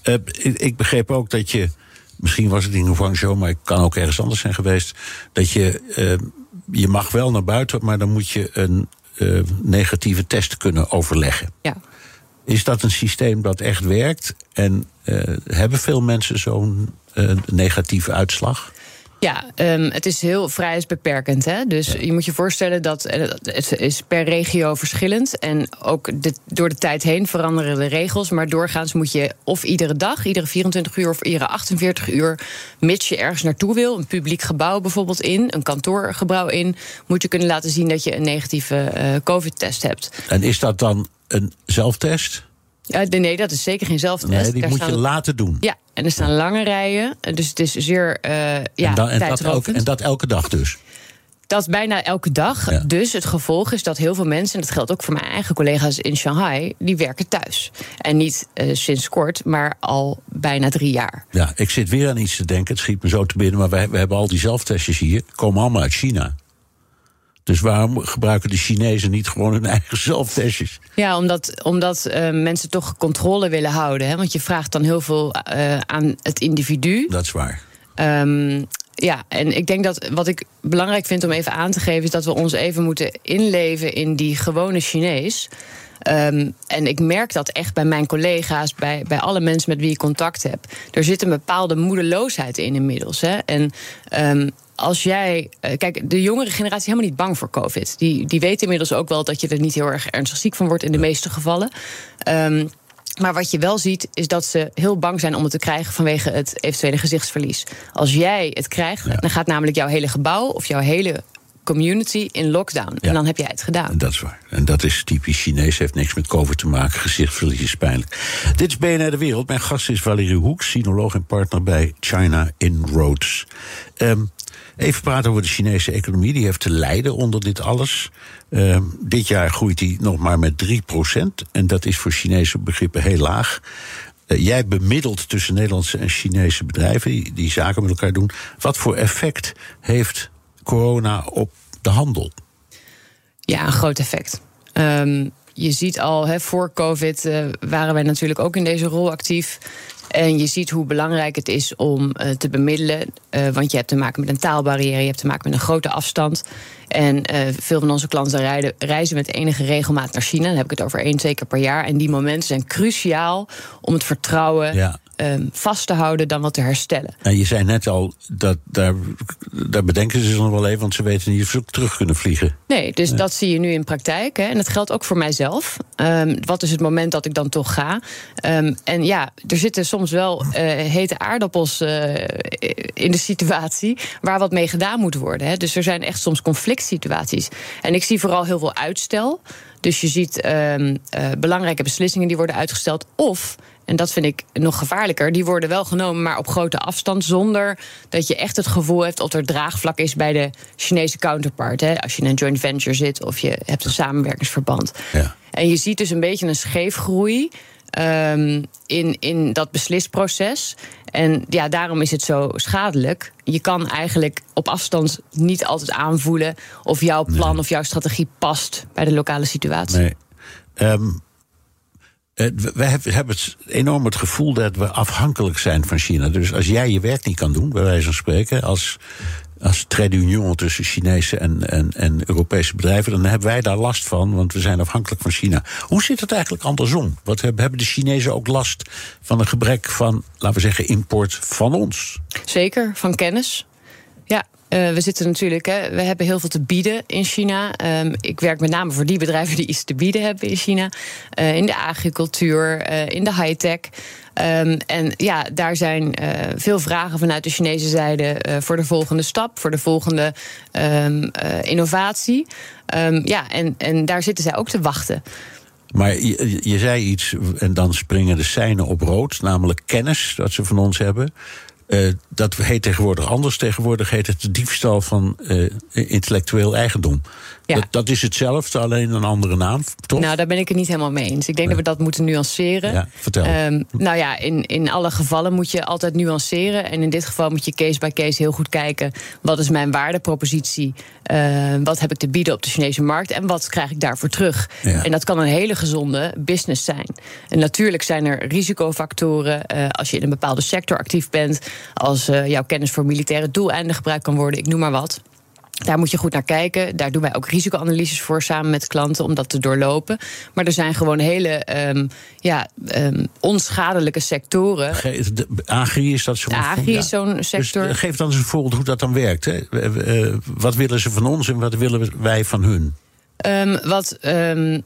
Uh, ik, ik, begreep ook dat je. Misschien was het in Guangzhou, maar het kan ook ergens anders zijn geweest. Dat je. Uh, je mag wel naar buiten, maar dan moet je een uh, negatieve test kunnen overleggen. Ja. Is dat een systeem dat echt werkt? En hebben veel mensen zo'n negatieve uitslag? Ja, um, het is heel vrijheidsbeperkend. Hè? Dus je moet je voorstellen dat eh, het is per regio verschillend. En ook de, door de tijd heen veranderen de regels. Maar doorgaans moet je of iedere dag, iedere 24 uur of iedere 48 uur, mits je ergens naartoe wil, een publiek gebouw bijvoorbeeld in, een kantoorgebouw in, moet je kunnen laten zien dat je een negatieve uh, COVID-test hebt. En is dat dan een zelftest? Ja, nee, dat is zeker geen zelftest. Nee, die moet je laten doen. Ja, en er staan lange rijen. Dus het is zeer uh, ja, en, dan, en, dat elke, en dat elke dag dus? Dat bijna elke dag. Dus het gevolg is dat heel veel mensen, en dat geldt ook voor mijn eigen collega's in Shanghai, die werken thuis. En niet uh, sinds kort, maar al bijna drie jaar. Ja, ik zit weer aan iets te denken. Het schiet me zo te binnen, maar we, we hebben al die zelftestjes hier. komen allemaal uit China. Dus waarom gebruiken de Chinezen niet gewoon hun eigen zelftestjes? Ja, omdat, omdat uh, mensen toch controle willen houden. Hè? Want je vraagt dan heel veel uh, aan het individu. Dat is waar. Um, ja, en ik denk dat wat ik belangrijk vind om even aan te geven, is dat we ons even moeten inleven in die gewone Chinees. Um, en ik merk dat echt bij mijn collega's, bij, bij alle mensen met wie ik contact heb. Er zit een bepaalde moedeloosheid in inmiddels. Hè? En um, als jij. Uh, kijk, de jongere generatie is helemaal niet bang voor COVID. Die, die weet inmiddels ook wel dat je er niet heel erg ernstig ziek van wordt in de meeste gevallen. Um, maar wat je wel ziet, is dat ze heel bang zijn om het te krijgen vanwege het eventuele gezichtsverlies. Als jij het krijgt, ja. dan gaat namelijk jouw hele gebouw of jouw hele community in lockdown. Ja. En dan heb jij het gedaan. Dat is waar. En dat is typisch Chinees, heeft niks met COVID te maken. Gezichtsverlies is pijnlijk. Dit is BNR De Wereld. Mijn gast is Valerie Hoek, sinoloog en partner bij China Inroads. Um, Even praten over de Chinese economie. Die heeft te lijden onder dit alles. Uh, dit jaar groeit die nog maar met 3% En dat is voor Chinese begrippen heel laag. Uh, jij bemiddelt tussen Nederlandse en Chinese bedrijven die, zaken met elkaar doen. Wat voor effect heeft corona op de handel? Ja, een groot effect. Um, je ziet al, he, voor COVID uh, waren wij natuurlijk ook in deze rol actief. En je ziet hoe belangrijk het is om uh, te bemiddelen. Uh, want je hebt te maken met een taalbarrière, je hebt te maken met een grote afstand. En uh, veel van onze klanten reizen met enige regelmaat naar China. Dan heb ik het over één, twee keer per jaar. En die momenten zijn cruciaal om het vertrouwen ja um, vast te houden dan wat te herstellen. En je zei net al, dat daar, daar bedenken ze zich nog wel even, want ze weten niet of ze terug kunnen vliegen. Nee, dus dat zie je nu in praktijk. Hè. En dat geldt ook voor mijzelf. Um, wat is het moment dat ik dan toch ga? Um, en ja, er zitten soms wel uh, hete aardappels uh, in de situatie waar wat mee gedaan moet worden. Hè. Dus er zijn echt soms conflict situaties. En ik zie vooral heel veel uitstel. Dus je ziet um, uh, belangrijke beslissingen die worden uitgesteld. Of en dat vind ik nog gevaarlijker. Die worden wel genomen, maar op grote afstand. Zonder dat je echt het gevoel hebt of er draagvlak is bij de Chinese counterpart. Hè, als je in een joint venture zit of je hebt een samenwerkingsverband. Ja. En je ziet dus een beetje een scheefgroei. Um, in, in dat beslisproces. En ja, daarom is het zo schadelijk. Je kan eigenlijk op afstand niet altijd aanvoelen of jouw plan nee. of jouw strategie past bij de lokale situatie. Nee. Um, uh, we hebben het enorm het gevoel dat we afhankelijk zijn van China. Dus als jij je werk niet kan doen, bij wijze van spreken, als als trade union tussen Chinese en, en, en Europese bedrijven, dan hebben wij daar last van, want we zijn afhankelijk van China. Hoe zit het eigenlijk andersom? Wat hebben de Chinezen ook last van een gebrek van, laten we zeggen, import van ons? Zeker, van kennis. Ja, uh, we zitten natuurlijk, hè, we hebben heel veel te bieden in China. Um, ik werk met name voor die bedrijven die iets te bieden hebben in China. Uh, in de agricultuur, uh, in de high-tech. Um, en ja, daar zijn veel vragen vanuit de Chinese zijde voor de volgende stap, voor de volgende um, innovatie. ja, en, en daar zitten zij ook te wachten. Maar je, je, zei iets, en dan springen de seinen op rood, namelijk kennis dat ze van ons hebben. Uh, dat heet tegenwoordig anders. Tegenwoordig heet het de diefstal van uh, intellectueel eigendom. Ja. Dat, dat, is hetzelfde, alleen een andere naam, toch? Nou, daar ben ik het niet helemaal mee eens. Ik denk dat we dat moeten nuanceren. Ja, vertel. Um, nou ja, in, in alle gevallen moet je altijd nuanceren. En in dit geval moet je case by case heel goed kijken... wat is mijn waardepropositie? Uh, wat heb ik te bieden op de Chinese markt? En wat krijg ik daarvoor terug? Ja. En dat kan een hele gezonde business zijn. En natuurlijk zijn er risicofactoren... Uh, als je in een bepaalde sector actief bent... als uh, jouw kennis voor militaire doeleinden gebruikt kan worden, ik noem maar wat... Daar moet je goed naar kijken. Daar doen wij ook risicoanalyses voor samen met klanten om dat te doorlopen. Maar er zijn gewoon hele um, ja, um, onschadelijke sectoren. De agri is dat zo'n Agri is zo'n dus, sector. Dus, geef dan eens een voorbeeld hoe dat dan werkt. Hè? Uh, wat willen ze van ons en wat willen wij van hun? Um, wat um, uh,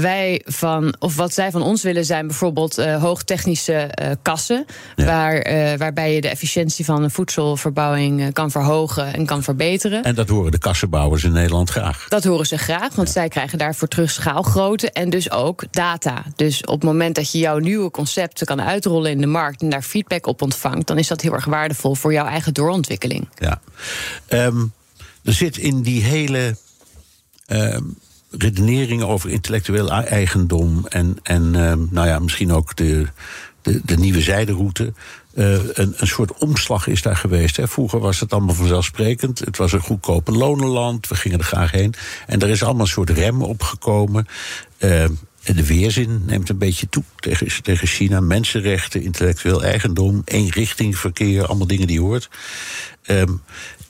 wij van, of wat zij van ons willen, zijn bijvoorbeeld uh, hoogtechnische uh, kassen. Ja. Waar, waarbij je de efficiëntie van de voedselverbouwing kan verhogen en kan verbeteren. En dat horen de kassenbouwers in Nederland graag. Dat horen ze graag, want ja. zij krijgen daarvoor terug schaalgrootte en dus ook data. Dus op het moment dat je jouw nieuwe concepten kan uitrollen in de markt en daar feedback op ontvangt, dan is dat heel erg waardevol voor jouw eigen doorontwikkeling. Ja. Um, er zit in die hele uh, redeneringen over intellectueel eigendom en, en uh, nou ja, misschien ook de, de, de nieuwe zijderoute. Uh, een, een soort omslag is daar geweest. Hè. Vroeger was het allemaal vanzelfsprekend. Het was een goedkope lonenland. We gingen er graag heen. En er is allemaal een soort rem opgekomen. Uh, de weerzin neemt een beetje toe tegen, tegen China. Mensenrechten, intellectueel eigendom, eenrichtingverkeer, allemaal dingen die hoort.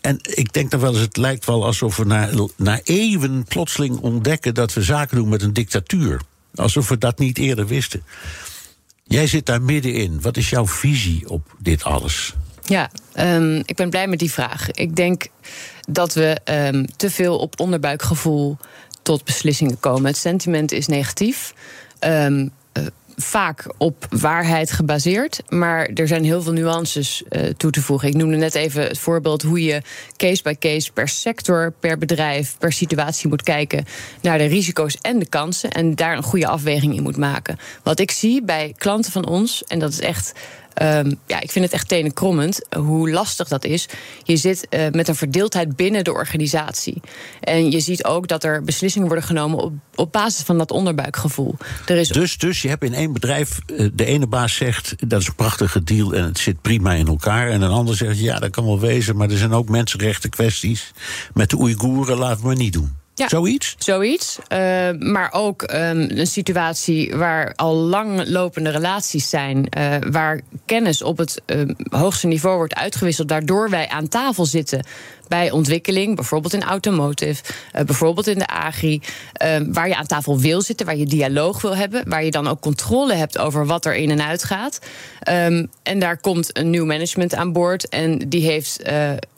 En ik denk dan wel eens, het lijkt wel alsof we na, na eeuwen plotseling ontdekken dat we zaken doen met een dictatuur. Alsof we dat niet eerder wisten. Jij zit daar middenin. Wat is jouw visie op dit alles? Ja, um, ik ben blij met die vraag. Ik denk dat we um, te veel op onderbuikgevoel tot beslissingen komen. Het sentiment is negatief. Um, vaak op waarheid gebaseerd. Maar er zijn heel veel nuances uh, toe te voegen. Ik noemde net even het voorbeeld hoe je case by case per sector, per bedrijf, per situatie moet kijken naar de risico's en de kansen. En daar een goede afweging in moet maken. Wat ik zie bij klanten van ons, en dat is echt Um, ja, ik vind het echt tenenkrommend hoe lastig dat is. Je zit uh, met een verdeeldheid binnen de organisatie. En je ziet ook dat er beslissingen worden genomen op, op basis van dat onderbuikgevoel. Er is... dus, dus je hebt in één bedrijf, uh, de ene baas zegt dat is een prachtige deal en het zit prima in elkaar. En een ander zegt ja, dat kan wel wezen, maar er zijn ook mensenrechten kwesties. Met de Oeigoeren laten we maar niet doen. Ja, zoiets? Zoiets. Uh, maar ook um, een situatie waar al lang lopende relaties zijn. Uh, waar kennis op het uh, hoogste niveau wordt uitgewisseld. Waardoor wij aan tafel zitten bij ontwikkeling. Bijvoorbeeld in automotive, bijvoorbeeld in de agri. waar je aan tafel wil zitten, waar je dialoog wil hebben. Waar je dan ook controle hebt over wat er in en uit gaat. Um, en daar komt een nieuw management aan boord. En die heeft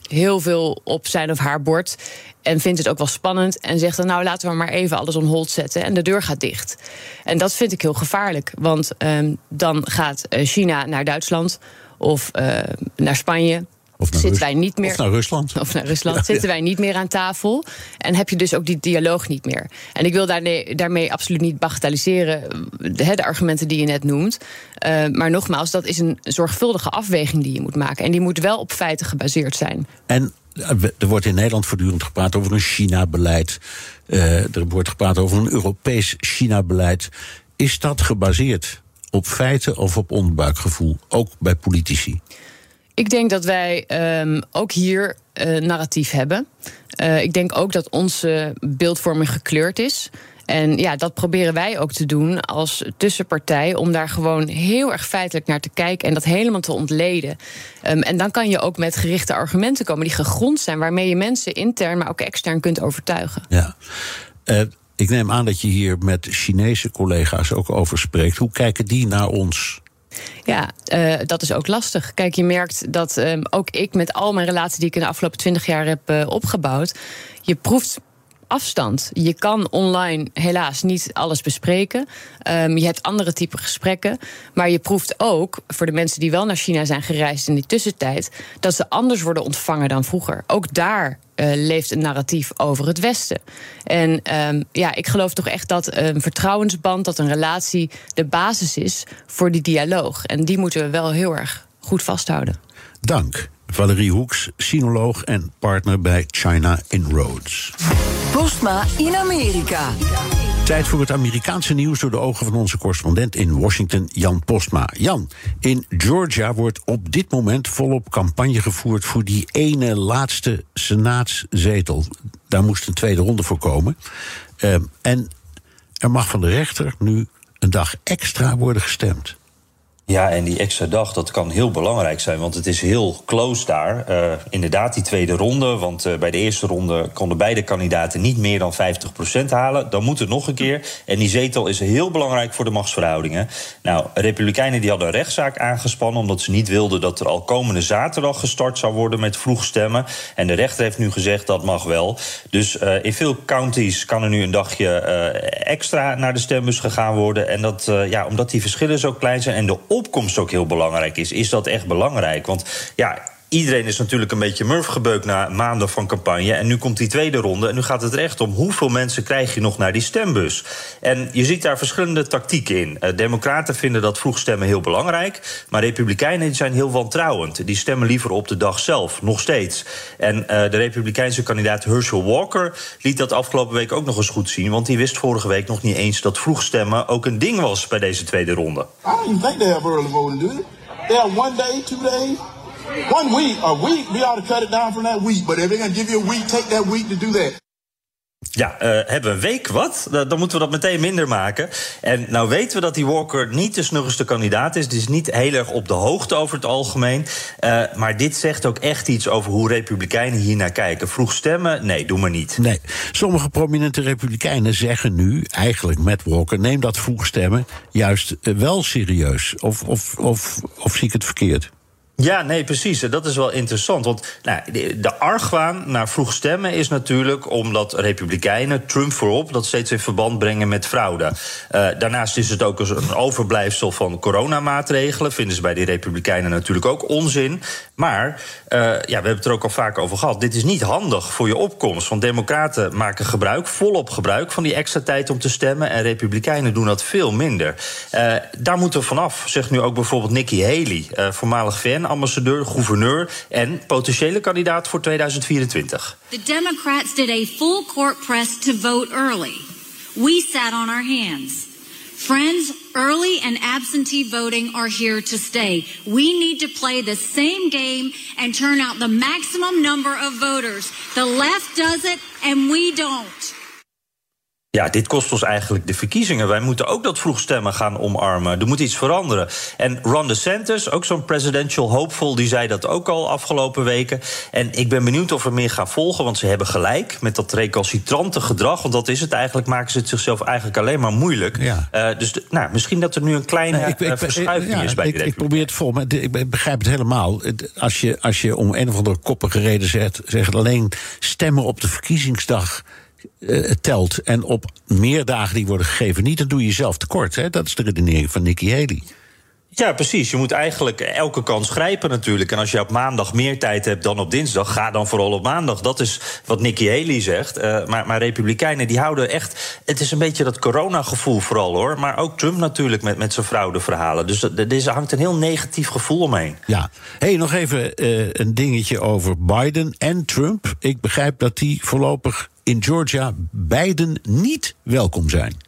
heel veel op zijn of haar bord. En vindt het ook wel spannend. En zegt dan, nou laten we maar even alles on hold zetten. En de deur gaat dicht. En dat vind ik heel gevaarlijk. Want um, dan gaat eh, China naar Duitsland of uh, naar Spanje. Of naar, zitten wij niet meer, of naar Rusland. Of naar Rusland. Ja, zitten ja. wij niet meer aan tafel. En heb je dus ook die dialoog niet meer. En ik wil daarmee, daarmee absoluut niet bagatelliseren. De, de argumenten die je net noemt. Uh, maar nogmaals, dat is een zorgvuldige afweging die je moet maken. En die moet wel op feiten gebaseerd zijn. En er wordt in Nederland voortdurend gepraat over een China-beleid. Uh, er wordt gepraat over een Europees China-beleid. Is dat gebaseerd op feiten of op onderbuikgevoel? Ook bij politici? Ik denk dat wij um, ook hier uh, narratief hebben. Uh, ik denk ook dat onze beeldvorming gekleurd is. En ja, dat proberen wij ook te doen als tussenpartij. Om daar gewoon heel erg feitelijk naar te kijken en dat helemaal te ontleden. Um, en dan kan je ook met gerichte argumenten komen die gegrond zijn, waarmee je mensen intern, maar ook extern kunt overtuigen. Ja. Uh, ik neem aan dat je hier met Chinese collega's ook over spreekt. Hoe kijken die naar ons? Ja, uh, dat is ook lastig. Kijk, je merkt dat um, ook ik met al mijn relaties die ik in de afgelopen twintig jaar heb uh, opgebouwd. Je proeft afstand. Je kan online helaas niet alles bespreken. Um, je hebt andere type gesprekken. Maar je proeft ook, voor de mensen die wel naar China zijn gereisd in die tussentijd, dat ze anders worden ontvangen dan vroeger. Ook daar uh, leeft een narratief over het Westen. En um, ja, ik geloof toch echt dat een vertrouwensband, dat een relatie de basis is voor die dialoog. En die moeten we wel heel erg goed vasthouden. Dank. Valerie Hoeks, sinoloog en partner bij China Inroads. Postma in Amerika. Tijd voor het Amerikaanse nieuws door de ogen van onze correspondent in Washington, Jan Postma. Jan, in Georgia wordt op dit moment volop campagne gevoerd voor die ene laatste senaatszetel. Daar moest een tweede ronde voor komen. Uh, en er mag van de rechter nu een dag extra worden gestemd. Ja, en die extra dag, dat kan heel belangrijk zijn, want het is heel close daar. Uh, inderdaad, die tweede ronde, want uh, bij de eerste ronde konden beide kandidaten niet meer dan 50% halen. Dan moet het nog een keer. En die zetel is heel belangrijk voor de machtsverhoudingen. Nou, Republikeinen die hadden een rechtszaak aangespannen, omdat ze niet wilden dat er al komende zaterdag gestart zou worden met vroeg stemmen. En de rechter heeft nu gezegd dat mag wel. Dus uh, in veel counties kan er nu een dagje extra naar de stembus gegaan worden. En dat, ja, omdat die verschillen zo klein zijn en de opkomst ook heel belangrijk is. Is dat echt belangrijk? Want ja, Iedereen is natuurlijk een beetje murf gebeukt na maanden van campagne. En nu komt die tweede ronde. En nu gaat het er echt om hoeveel mensen krijg je nog naar die stembus. En je ziet daar verschillende tactieken in. Uh, Democraten vinden dat vroeg stemmen heel belangrijk. Maar Republikeinen zijn heel wantrouwend. Die stemmen liever op de dag zelf, nog steeds. En uh, de Republikeinse kandidaat Herschel Walker liet dat afgelopen week ook nog eens goed zien. Want die wist vorige week nog niet eens dat vroeg stemmen ook een ding was bij deze tweede ronde. I don't think they have early voting, do they? Have one day, two. One week, a week, we ought to cut it down from that week. But if they're going to give you a week, take that week to do that. Ja, uh, hebben we een week wat? Dan moeten we dat meteen minder maken. En nou weten we dat die Walker niet de snuggerste kandidaat is. Die is niet heel erg op de hoogte over het algemeen. Uh, maar dit zegt ook echt iets over hoe republikeinen hier naar kijken. Vroeg stemmen? Nee, doe maar niet. Nee, sommige prominente republikeinen zeggen nu, eigenlijk met Walker... neem dat vroeg stemmen juist uh, wel serieus. Of, of, of, of zie ik het verkeerd? Ja, nee, precies. Dat is wel interessant. Want nou, de, argwaan naar vroeg stemmen is natuurlijk omdat Republikeinen Trump voorop dat steeds in verband brengen met fraude. Uh, daarnaast is het ook een overblijfsel van coronamaatregelen. Vinden ze bij die Republikeinen natuurlijk ook onzin. Maar uh, ja, we hebben het er ook al vaak over gehad. Dit is niet handig voor je opkomst. Want Democraten maken gebruik, volop gebruik van die extra tijd om te stemmen. En Republikeinen doen dat veel minder. Uh, daar moeten we vanaf, zegt nu ook bijvoorbeeld Nikki Haley, voormalig VN ambassadeur, gouverneur en potentiële kandidaat voor 2024. The Democrats did a full court press to vote early. We sat on our hands. Friends, early and absentee voting are here to stay. We need to play the same game and turn out the maximum number of voters. The left does it and we don't. Ja, dit kost ons eigenlijk de verkiezingen. Wij moeten ook dat vroeg stemmen gaan omarmen. Er moet iets veranderen. En Ron DeSantis, ook zo'n presidential hopeful, die zei dat ook al afgelopen weken. En ik ben benieuwd of er meer gaan volgen, want ze hebben gelijk met dat recalcitrante gedrag. Want dat is het eigenlijk, maken ze het zichzelf eigenlijk alleen maar moeilijk. Ja. Uh, dus de, nou, misschien dat er nu een kleine nee, ik, ik, verschuiving ja, is bij ik, de Ik probeer het vol, maar ik begrijp het helemaal. Als je, als je om een of andere koppige reden zegt, zegt alleen stemmen op de verkiezingsdag uh, telt en op meer dagen die worden gegeven niet, dan doe je jezelf tekort. Hè? Dat is de redenering van Nikki Haley. Ja, precies. Je moet eigenlijk elke kans grijpen natuurlijk. En als je op maandag meer tijd hebt dan op dinsdag, ga dan vooral op maandag. Dat is wat Nikki Haley zegt. Uh, maar, maar Republikeinen die houden echt. Het is een beetje dat coronagevoel vooral hoor. Maar ook Trump natuurlijk met, met zijn fraudeverhalen. Dus er hangt een heel negatief gevoel omheen. Ja. hey, nog even uh, een dingetje over Biden en Trump. Ik begrijp dat die voorlopig in Georgia beiden niet welkom zijn.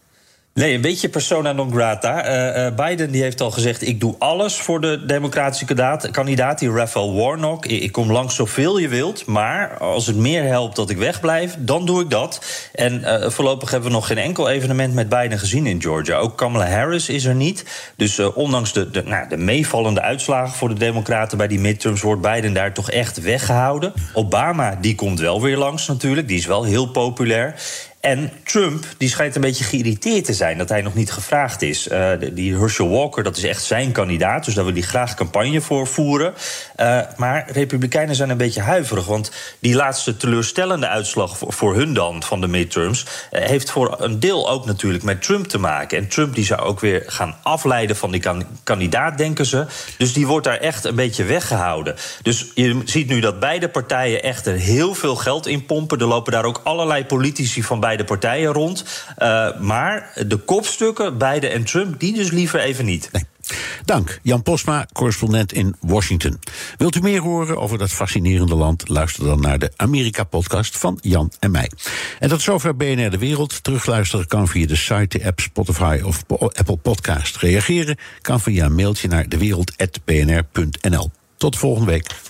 Nee, een beetje persona non grata. Uh, uh, Biden die heeft al gezegd: ik doe alles voor de democratische kandidaat, kandidaat die Raphael Warnock. Ik, kom langs zoveel je wilt, maar als het meer helpt dat ik wegblijf, dan doe ik dat. En uh, voorlopig hebben we nog geen enkel evenement met Biden gezien in Georgia. Ook Kamala Harris is er niet. Dus ondanks de, de, nou, de meevallende uitslagen voor de Democraten bij die midterms wordt Biden daar toch echt weggehouden. Obama die komt wel weer langs natuurlijk, die is wel heel populair. En Trump die schijnt een beetje geïrriteerd te zijn dat hij nog niet gevraagd is. Uh, die Herschel Walker, dat is echt zijn kandidaat, dus daar wil hij graag campagne voor voeren. Uh, maar Republikeinen zijn een beetje huiverig, want die laatste teleurstellende uitslag voor, hun dan van de midterms uh, heeft voor een deel ook natuurlijk met Trump te maken. En Trump die zou ook weer gaan afleiden van die kan, kandidaat, denken ze. Dus die wordt daar echt een beetje weggehouden. Dus je ziet nu dat beide partijen echt er heel veel geld in pompen. Er lopen daar ook allerlei politici van bij beide partijen rond. Uh, maar de kopstukken, Biden en Trump, die dus liever even niet. Dank, Jan Posma, correspondent in Washington. Wilt u meer horen over dat fascinerende land? Luister dan naar de Amerika-podcast van Jan en mij. En tot zover BNR De Wereld. Terugluisteren kan via de site, de app Spotify of Apple Podcast. Reageren kan via een mailtje naar dewereld.bnr.nl. Tot volgende week.